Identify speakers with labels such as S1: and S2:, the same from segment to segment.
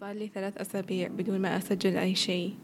S1: صار لي ثلاث أسابيع بدون ما أسجل أي شيء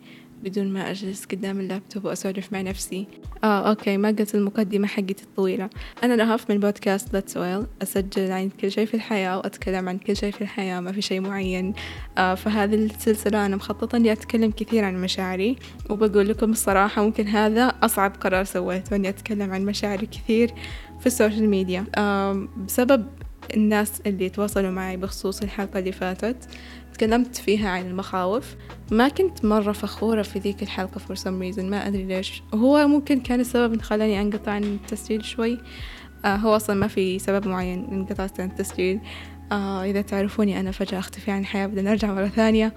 S1: بدون ما أجلس قدام اللابتوب وأسولف مع نفسي. آه okay ما قلت المقدمة حقتي الطويلة. أنا رهف من بودكاست Let's Well أسجل عن كل شيء في الحياة وأتكلم عن كل شيء في الحياة ما في شيء معين. آه فهذه السلسلة أنا مخططة إني أتكلم كثير عن مشاعري وبقول لكم الصراحة ممكن هذا أصعب قرار سويته إني أتكلم عن مشاعري كثير في ال social media. آه بسبب الناس اللي تواصلوا معي بخصوص الحلقة اللي فاتت. تكلمت فيها عن المخاوف. ما كنت مرة فخورة في ذيك الحلقة for some reason ما أدري ليش. هو ممكن كان السبب اللي خلاني أنقطع عن التسجيل شوي. آه هو أصلا ما في سبب معين انقطعت عن التسجيل. آه إذا تعرفوني أنا فجأة أختفي عن الحياة بدنا نرجع مرة ثانية.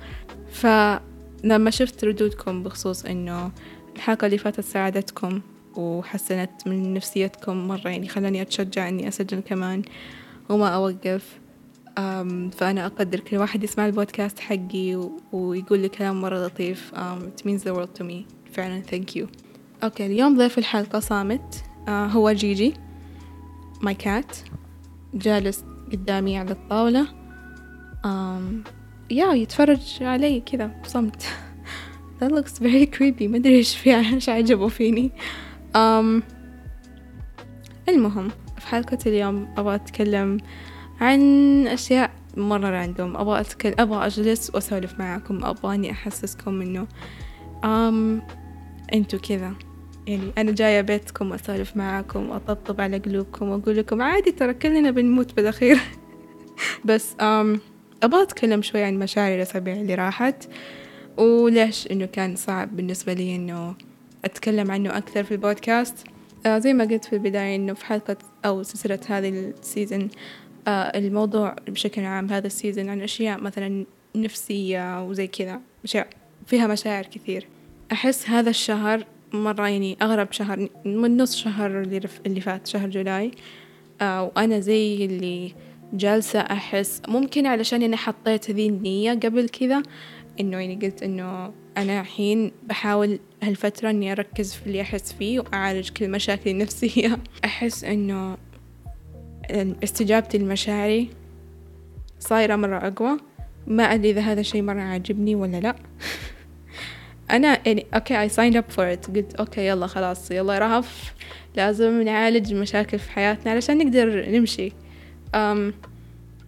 S1: فلما شفت ردودكم بخصوص إنه الحلقة اللي فاتت ساعدتكم وحسنت من نفسيتكم مرة يعني خلاني أتشجع إني أسجل كمان. وما أوقف. فأنا أقدر كل واحد يسمع البودكاست حقي ويقول لي كلام مرة لطيف. it means the world to me. فعلا thank you. أوكي اليوم ضيف الحلقة صامت. uh, هو جيجي my cat جالس قدامي على الطاولة. يا يتفرج علي كذا بصمت that looks very creepy. ما أدري إيش في إيش عجبه فيني. um, المهم في حلقة اليوم أبغى أتكلم عن أشياء مرة راندوم أبغى أتكلم أبغى أجلس وأسولف معاكم. أبغى إني أحسسكم إنه أم أنتو كذا. يعني أنا جاية بيتكم وأسولف معاكم وأطبطب على قلوبكم وأقول لكم عادي ترى كلنا بنموت بالأخير. بس أم أبغى أتكلم شوي عن مشاعري الأسابيع اللي راحت وليش إنه كان صعب بالنسبة لي إنه أتكلم عنه أكثر في البودكاست. آه زي ما قلت في البداية إنه في حلقة أو سلسلة هذه ال season آه الموضوع بشكل عام هذا ال season عن أشياء مثلا نفسية وزي كذا أشياء فيها مشاعر كثير. أحس هذا الشهر مرة يعني أغرب شهر من نص شهر اللي, رف اللي فات شهر جولاي آه وأنا زي اللي جالسة أحس ممكن علشان أنا حطيت ذي النية قبل كذا إنه يعني قلت إنه أنا الحين بحاول هالفترة إني أركز في اللي أحس فيه وأعالج كل مشاكلي النفسية. أحس إنه استجابتي لمشاعري صايرة مرة أقوى. ما أدري إذا هذا الشي مرة عاجبني ولا لأ. أنا يعني okay I signed up for it. قلت okay يلا خلاص يلا رهف. لازم نعالج المشاكل في حياتنا علشان نقدر نمشي. أم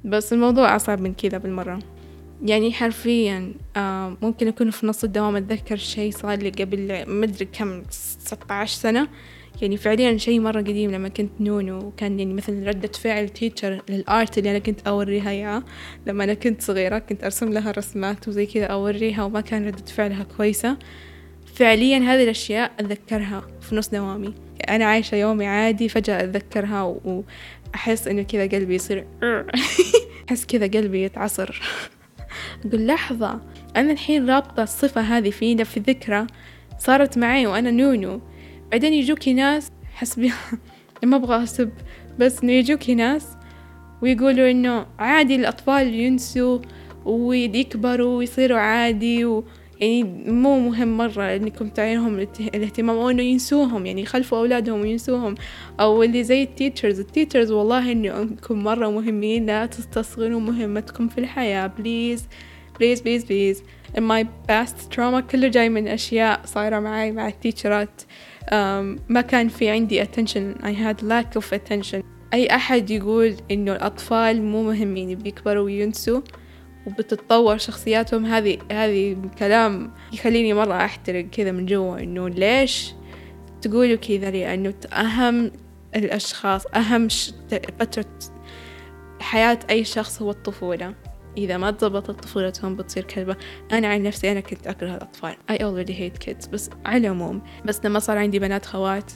S1: بس الموضوع أصعب من كذا بالمرة. يعني حرفيا ممكن أكون في نص الدوام أتذكر شي صار لي قبل مدري كم ستة عشر سنة. يعني فعليا شيء مرة قديم لما كنت نونو وكان يعني مثلا ردة فعل teacher لل art اللي أنا كنت أوريها إياه لما أنا كنت صغيرة كنت أرسم لها رسمات وزي كذا أوريها وما كان ردة فعلها كويسة. فعليا هذه الأشياء أتذكرها في نص دوامي. أنا عايشة يومي عادي فجأة أتذكرها وأحس إنه كذا قلبي يصير أحس كذا قلبي يتعصر. أقول لحظة أنا الحين رابطة الصفة هذه فينا في ذكرى صارت معي وأنا نونو. بعدين يجوكي ناس حسبي ما أبغى أسب بس إنه يجوكي ناس ويقولوا إنه عادي الأطفال ينسوا ويكبروا ويصيروا عادي و يعني مو مهم مرة إنكم تعيروهم الاهتمام أو إنه ينسوهم يعني يخلفوا أولادهم وينسوهم. أو اللي زي ال teachers ال teachers والله إنكم مرة مهمين لا تستصغروا مهمتكم في الحياة please please please please إنه my past trauma كله جاي من أشياء صايرة معي مع التيتشرات. ما كان في عندي attention. I had lack of attention. أي أحد يقول إنه الأطفال مو مهمين بيكبروا وينسوا وبتتطور شخصياتهم هذه هذه كلام يخليني مرة أحترق كذا من جوا إنه ليش تقولوا كذا لأنه أهم الأشخاص أهم فترة حياة أي شخص هو الطفولة. إذا ما تضبطت طفولتهم بتصير كلبة أنا عن نفسي أنا كنت أكره الأطفال. I already hate kids. بس على العموم بس لما صار عندي بنات خوات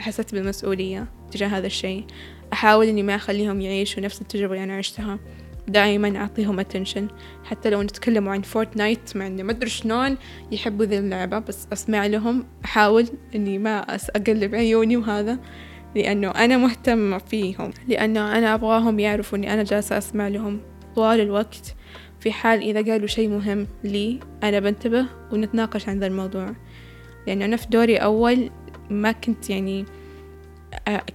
S1: حسيت بالمسؤولية تجاه هذا الشيء. أحاول إني ما أخليهم يعيشوا نفس التجربة اللي أنا عشتها. دائما أعطيهم attention. حتى لو نتكلموا عن فورتنايت مع إني ما أدري شلون يحبوا ذي اللعبة بس أسمع لهم. أحاول إني ما أقلب عيوني وهذا لأنه أنا مهتمة فيهم. لأنه أنا أبغاهم يعرفوا إني أنا جالسة أسمع لهم. طوال الوقت في حال إذا قالوا شيء مهم لي أنا بنتبه ونتناقش عن ذا الموضوع. لأن أنا في دوري أول ما كنت يعني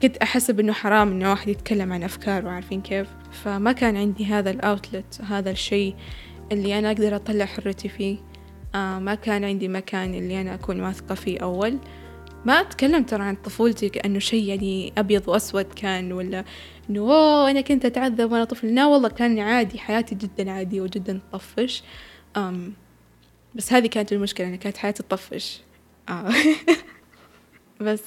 S1: كنت أحسب إنه حرام إنه واحد يتكلم عن أفكاره عارفين كيف. فما كان عندي هذا الأوتلت هذا الشيء اللي أنا أقدر أطلع حريتي فيه. آه ما كان عندي مكان اللي أنا أكون واثقة فيه أول. ما أتكلم ترى عن طفولتي كأنه شيء يعني أبيض وأسود كان ولا إنه أوه أنا كنت أتعذب وأنا طفل. لا والله كان عادي حياتي جدا عادية وجدا تطفش. أم بس هذه كانت المشكلة أنا كانت حياتي تطفش. آه. بس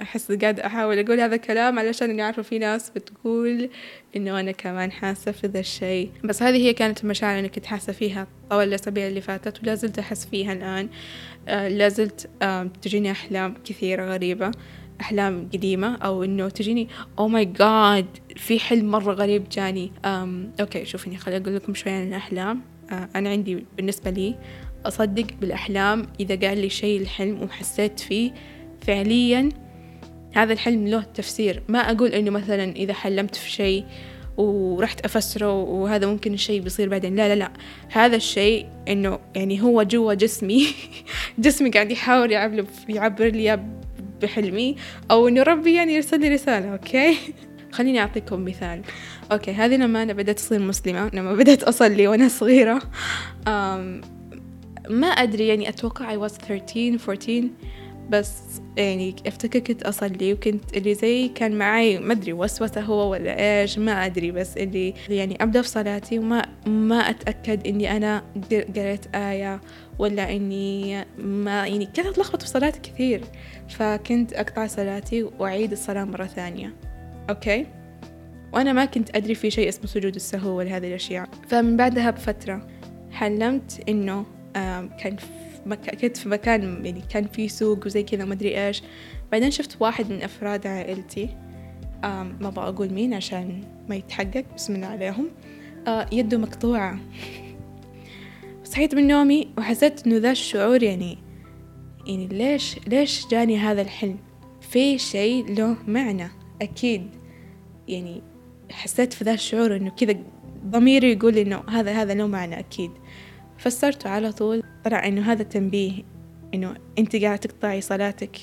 S1: أحس قاعدة أحاول أقول هذا الكلام علشان إني عارفة في ناس بتقول إنه أنا كمان حاسة في ذا الشيء. بس هذه هي كانت المشاعر اللي كنت حاسة فيها طوال الأسابيع اللي فاتت ولا زلت أحس فيها الآن. آه، لا زلت تجيني أحلام كثيرة غريبة أحلام قديمة أو إنه تجيني oh my god في حلم مرة غريب جاني. أم okay شوفني خليني أقول لكم شوي عن الأحلام. أه أنا عندي بالنسبة لي أصدق بالأحلام إذا قال لي شيء الحلم وحسيت فيه فعليا هذا الحلم له تفسير. ما أقول إنه مثلا إذا حلمت في شيء ورحت أفسره وهذا ممكن الشيء بيصير بعدين. لا لا لا. هذا الشيء إنه يعني هو جوا جسمي. جسمي قاعد يحاول يعبر, يعبر لي بحلمي. أو إنه ربي يعني يرسل لي رسالة okay؟ خليني أعطيكم مثال. okay هذه لما أنا بدأت أصير مسلمة لما بدأت أصلي وأنا صغيرة. ما أدري يعني أتوقع I was 13 14 بس يعني افتكر كنت أصلي وكنت اللي زي كان معي ما أدري وسوسة هو ولا إيش ما أدري بس اللي يعني أبدأ في صلاتي وما ما أتأكد إني أنا قريت آية ولا إني ما يعني كنت أتلخبط في صلاتي كثير. فكنت أقطع صلاتي وأعيد الصلاة مرة ثانية. أوكي؟ وأنا ما كنت أدري في شيء اسمه سجود السهو ولا هذه الأشياء. فمن بعدها بفترة حلمت إنه كان مك... كنت في مكان يعني كان في سوق وزي كذا ما أدري إيش. بعدين شفت واحد من أفراد عائلتي ما أبغى أقول مين عشان ما يتحقق بسم الله عليهم. آه يده مقطوعة. صحيت من نومي وحسيت إنه ذا الشعور يعني يعني ليش ليش جاني هذا الحلم؟ في شيء له معنى أكيد. يعني حسيت في ذا الشعور إنه كذا ضميري يقول إنه هذا هذا له معنى أكيد. فسرته على طول طلع إنه هذا تنبيه إنه أنت قاعدة تقطعي صلاتك.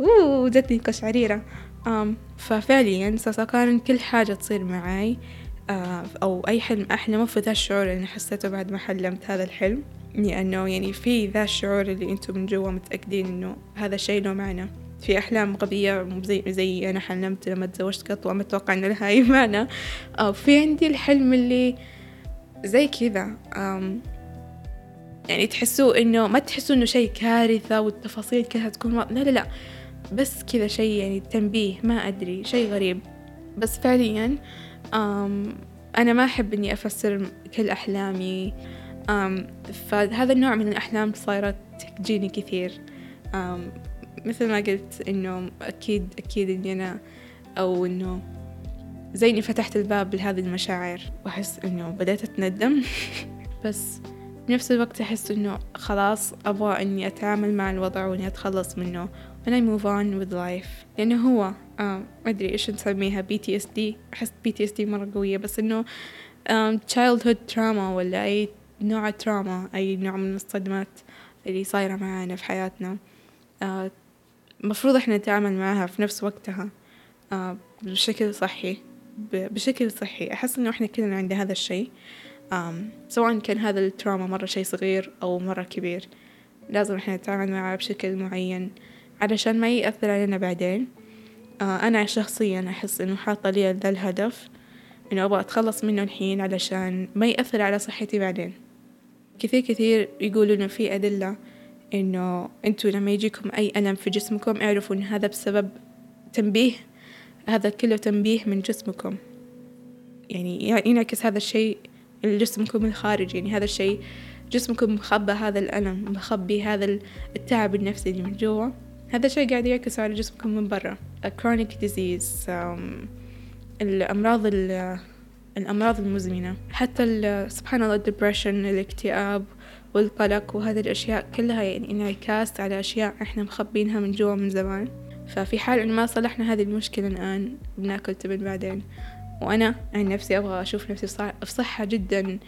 S1: أوه جتني قشعريرة. ففعليا كان كل حاجة تصير معي آه أو أي حلم أحلمه في ذا الشعور اللي حسيته بعد ما حلمت هذا الحلم. لأنه يعني في ذا الشعور اللي أنتم من جوا متأكدين إنه هذا الشيء له معنى في أحلام غبية زي زي أنا حلمت لما تزوجت قط وما أتوقع إن لها أي معنى. أو في عندي الحلم اللي زي كذا يعني تحسوا إنه ما تحسوا إنه شيء كارثة والتفاصيل كذا تكون لا لا لا بس كذا شيء يعني تنبيه ما أدري شيء غريب. بس فعليا أنا ما أحب إني أفسر كل أحلامي فهذا النوع من الأحلام صارت تجيني كثير. مثل ما قلت إنه أكيد أكيد إني أنا أو إنه زي إني فتحت الباب لهذه المشاعر. وأحس إنه بدأت أتندم بس بنفس الوقت أحس إنه خلاص أبغى إني أتعامل مع الوضع وإني أتخلص منه. And I move on with life. لأنه هو آه ما أدري إيش نسميها PTSD أحس PTSD مرة قوية. بس إنه childhood trauma ولا أي نوع تراما أي نوع من الصدمات اللي صايرة معانا في حياتنا. آه مفروض إحنا نتعامل معها في نفس وقتها. آه بشكل صحي. بشكل صحي. أحس إنه إحنا كلنا عندنا هذا الشيء. سواء كان هذا التراما مرة شيء صغير أو مرة كبير. لازم إحنا نتعامل معه بشكل معين علشان ما يأثر علينا بعدين. آه أنا شخصيا أحس إنه حاطة لي ذا الهدف إنه أبغى أتخلص منه الحين علشان ما يأثر على صحتي بعدين. كثير كثير يقولوا إنه في أدلة إنه أنتوا لما يجيكم أي ألم في جسمكم اعرفوا إن هذا بسبب تنبيه هذا كله تنبيه من جسمكم. يعني ينعكس هذا الشيء لجسمكم الخارجي. يعني هذا الشيء جسمكم مخبى هذا الألم مخبي هذا التعب النفسي اللي من جوا. هذا الشيء قاعد يعكس على جسمكم من برا. Chronic disease. Um, الأمراض الأمراض المزمنة. حتى سبحان الله الدبريشن الاكتئاب والقلق وهذه الأشياء كلها يعني انعكاس على أشياء إحنا مخبينها من جوا من زمان. ففي حال إن ما صلحنا هذه المشكلة الآن بناكل تبن بعدين. وأنا عن نفسي أبغى أشوف نفسي في صحة جدا.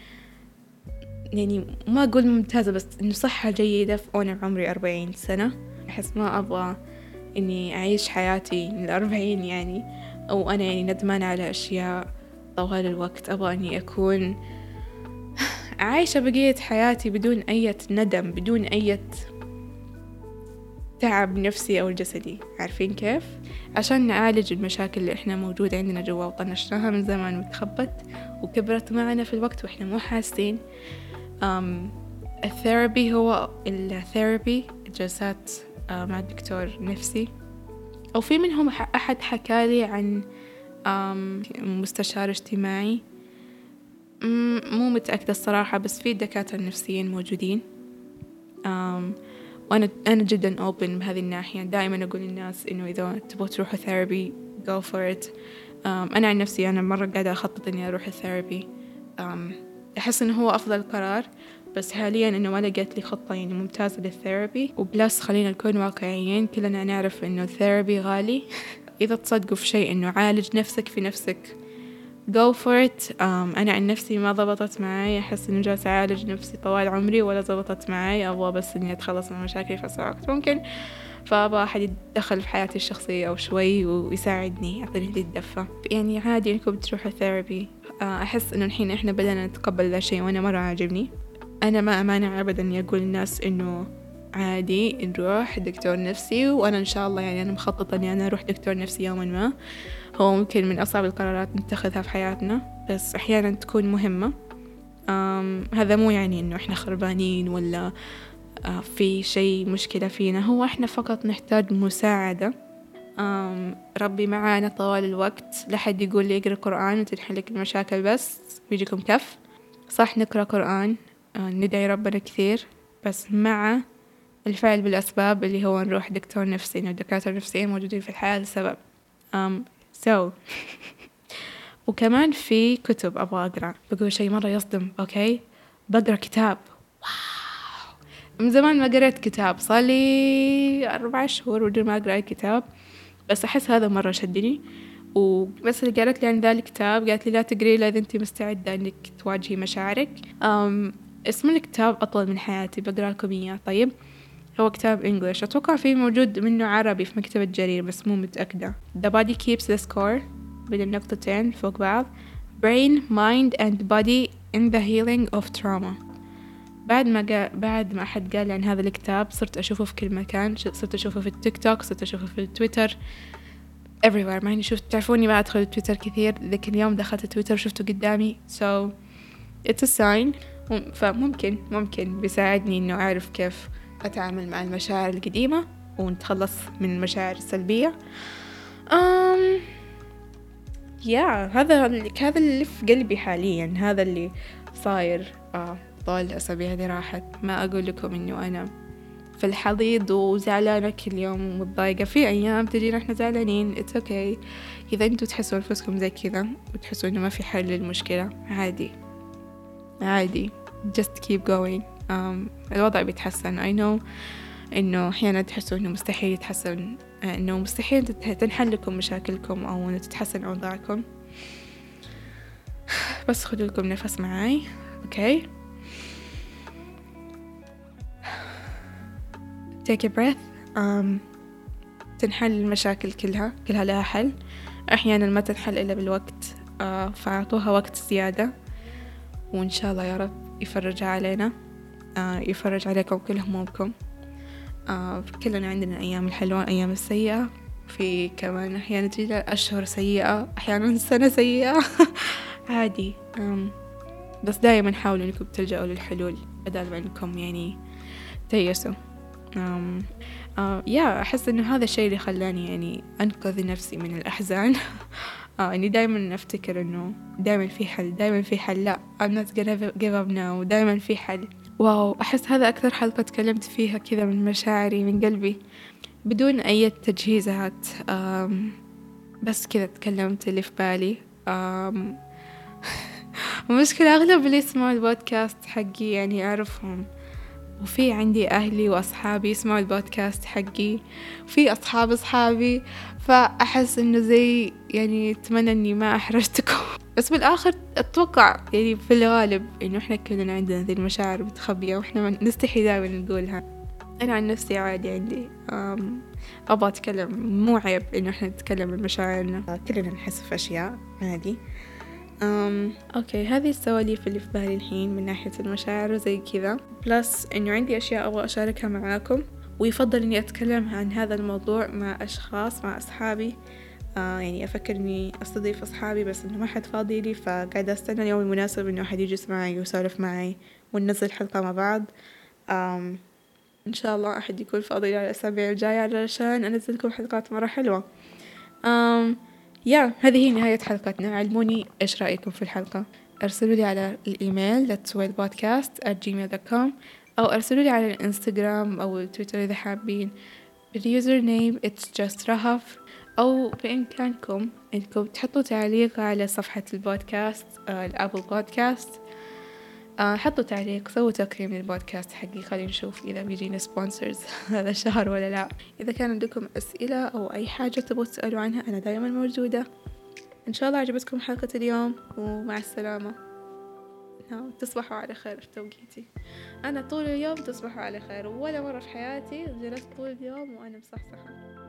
S1: يعني ما أقول ممتازة بس إنه صحة جيدة وأنا عمري أربعين سنة. أحس ما أبغى إني أعيش حياتي الأربعين يعني. أو أنا يعني ندمانة على أشياء طوال الوقت. أبغى إني أكون عايشة بقية حياتي بدون أي ندم بدون أي تعب نفسي أو جسدي. عارفين كيف؟ عشان نعالج المشاكل اللي إحنا موجودة عندنا جوا وطنشناها من زمان وتخبت وكبرت معنا في الوقت وإحنا مو حاسين. um, الثيرابي هو الثيرابي جلسات uh, مع الدكتور نفسي. أو في منهم أحد حكالي عن مستشار اجتماعي. مو متأكدة الصراحة بس في دكاترة نفسيين موجودين. وأنا أنا جدا open بهذه الناحية. دائما أقول للناس إنه إذا تبغوا تروحوا therapy go for it. أنا عن نفسي أنا مرة قاعدة أخطط إني أروح ال therapy أحس إنه هو أفضل قرار بس حاليا إنه ما لقيت لي خطة يعني ممتازة لل therapy و plus خلينا نكون واقعيين كلنا نعرف إنه ال therapy غالي. إذا تصدقوا في شيء إنه عالج نفسك في نفسك. Go for it. Um, أنا عن نفسي ما ضبطت معي أحس إنه جالسة أعالج نفسي طوال عمري ولا ضبطت معي أبغى بس إني أتخلص من مشاكلي في أسرع وقت ممكن. فأبغى أحد يتدخل في حياتي الشخصية أو شوي ويساعدني. يعطيني ذي الدفة يعني عادي إنكم تروحوا ثيرابي آه، أحس إنه الحين إحنا بدأنا نتقبل ذا الشيء وأنا مرة عاجبني. أنا ما أمانع أبدا إني أقول للناس إنه عادي نروح دكتور نفسي وأنا إن شاء الله يعني أنا مخططة إني أنا أروح دكتور نفسي يوما ما. هو ممكن من أصعب القرارات نتخذها في حياتنا بس أحيانا تكون مهمة. هذا مو يعني إنه إحنا خربانين ولا آه، في شيء مشكلة فينا هو إحنا فقط نحتاج مساعدة. ربي معانا طوال الوقت لحد يقول لي اقرأ قرآن وتنحلك المشاكل بس بيجيكم كف. صح نقرأ قرآن آه، ندعي ربنا كثير بس مع الفعل بالأسباب اللي هو نروح دكتور نفسي إنه الدكاترة النفسيين موجودين في الحياة لسبب. so. وكمان في كتب أبغى أقرأ. بقول شيء مرة يصدم أوكي؟ بقرأ كتاب. واو! من زمان ما قريت كتاب. صار لي أربع شهور بدون ما أقرأ أي كتاب. بس أحس هذا مرة شدني. وبس اللي قالت لي عن ذا الكتاب قالت لي لا تقري إلا إذا أنت مستعدة إنك تواجهي مشاعرك. أم اسم الكتاب أطول من حياتي. بقرأ لكم إياه. طيب. هو كتاب إنجليش أتوقع في موجود منه عربي في مكتبة جرير بس مو متأكدة. The body keeps the score بين النقطتين فوق بعض. Brain, mind and body in the healing of trauma. بعد ما. بعد ما أحد قال عن هذا الكتاب صرت أشوفه في كل مكان. صرت أشوفه في التيك توك صرت أشوفه في التويتر. Everywhere. مع إني تعرفوني ما أدخل تويتر كثير ذاك اليوم دخلت تويتر وشفته قدامي. So it's a sign. فممكن ممكن بيساعدني إنه أعرف كيف أتعامل مع المشاعر القديمة ونتخلص من المشاعر السلبية. أم يا هذا هذا اللي في قلبي حاليا. هذا اللي صاير آه طول الأسابيع اللي راحت. ما أقول لكم إنه أنا في الحضيض وزعلانة كل يوم ومتضايقة. في أيام تجينا إحنا زعلانين it's okay. إذا أنتوا تحسوا أنفسكم زي كذا وتحسوا إنه ما في حل للمشكلة عادي. عادي. Just keep going. الوضع بيتحسن. I know إنه أحيانا تحسوا إنه مستحيل يتحسن إنه مستحيل تنحل لكم مشاكلكم أو إنه تتحسن أوضاعكم. بس خدوا لكم نفس معاي أوكي take a breath. um, تنحل المشاكل كلها كلها لها حل. أحيانا ما تنحل إلا بالوقت uh, فأعطوها وقت زيادة. وإن شاء الله يا رب يفرجها علينا. آه، يفرج عليكم كل همومكم آه، كلنا عندنا أيام الحلوة أيام السيئة. في كمان أحيانا تجي أشهر سيئة أحيانا سنة سيئة. عادي. بس دايما حاولوا إنكم تلجأوا للحلول بدل ما إنكم يعني تيسوا آه يا أحس إنه هذا الشيء اللي خلاني يعني أنقذ نفسي من الأحزان. آه إني دايما أفتكر إنه دايما في حل دايما في حل. لا I'm not gonna give up now. دايما في حل. واو أحس هذا أكثر حلقة تكلمت فيها كذا من مشاعري من قلبي بدون أي تجهيزات. بس كذا تكلمت اللي في بالي. المشكلة أغلب اللي يسمعوا البودكاست حقي يعني أعرفهم. وفي عندي أهلي وأصحابي يسمعوا البودكاست حقي وفي أصحاب أصحابي. فأحس إنه زي يعني أتمنى إني ما أحرجتكم بس بالآخر أتوقع يعني في الغالب إنه إحنا كلنا عندنا ذي المشاعر متخبية وإحنا نستحي دائما نقولها. أنا عن نفسي عادي عندي أبغى أتكلم مو عيب إنه إحنا نتكلم عن مشاعرنا. كلنا نحس في أشياء عادي. أم okay هذه السواليف اللي في بالي الحين من ناحية المشاعر وزي كذا. plus إنه عندي أشياء أبغى أشاركها معاكم. ويفضل إني أتكلم عن هذا الموضوع مع أشخاص مع أصحابي. آه يعني أفكر إني أستضيف أصحابي بس إنه ما حد فاضي لي فقاعدة أستنى اليوم المناسب إنه أحد يجلس معي ويسولف معي وننزل حلقة مع بعض. إن شاء الله أحد يكون فاضي على الأسابيع الجاية علشان أنزل لكم حلقات مرة حلوة. آم يا هذه هي نهاية حلقتنا. علموني إيش رأيكم في الحلقة. أرسلوا لي على الإيميل podcast at gmail.com أو أرسلوا لي على الإنستغرام أو التويتر إذا حابين. ال username it's just رهف. أو بإمكانكم إنكم تحطوا تعليق على صفحة البودكاست آه ال Apple Podcast آه حطوا تعليق سووا تقييم للبودكاست حقي. خلينا نشوف إذا بيجينا sponsors هذا الشهر ولا لا. إذا كان عندكم أسئلة أو أي حاجة تبغوا تسألوا عنها أنا دايما موجودة. إن شاء الله عجبتكم حلقة اليوم ومع السلامة. تصبحوا على خير في توقيتي. أنا طول اليوم تصبحوا على خير ولا مرة في حياتي جلست طول اليوم وأنا مصحصحة.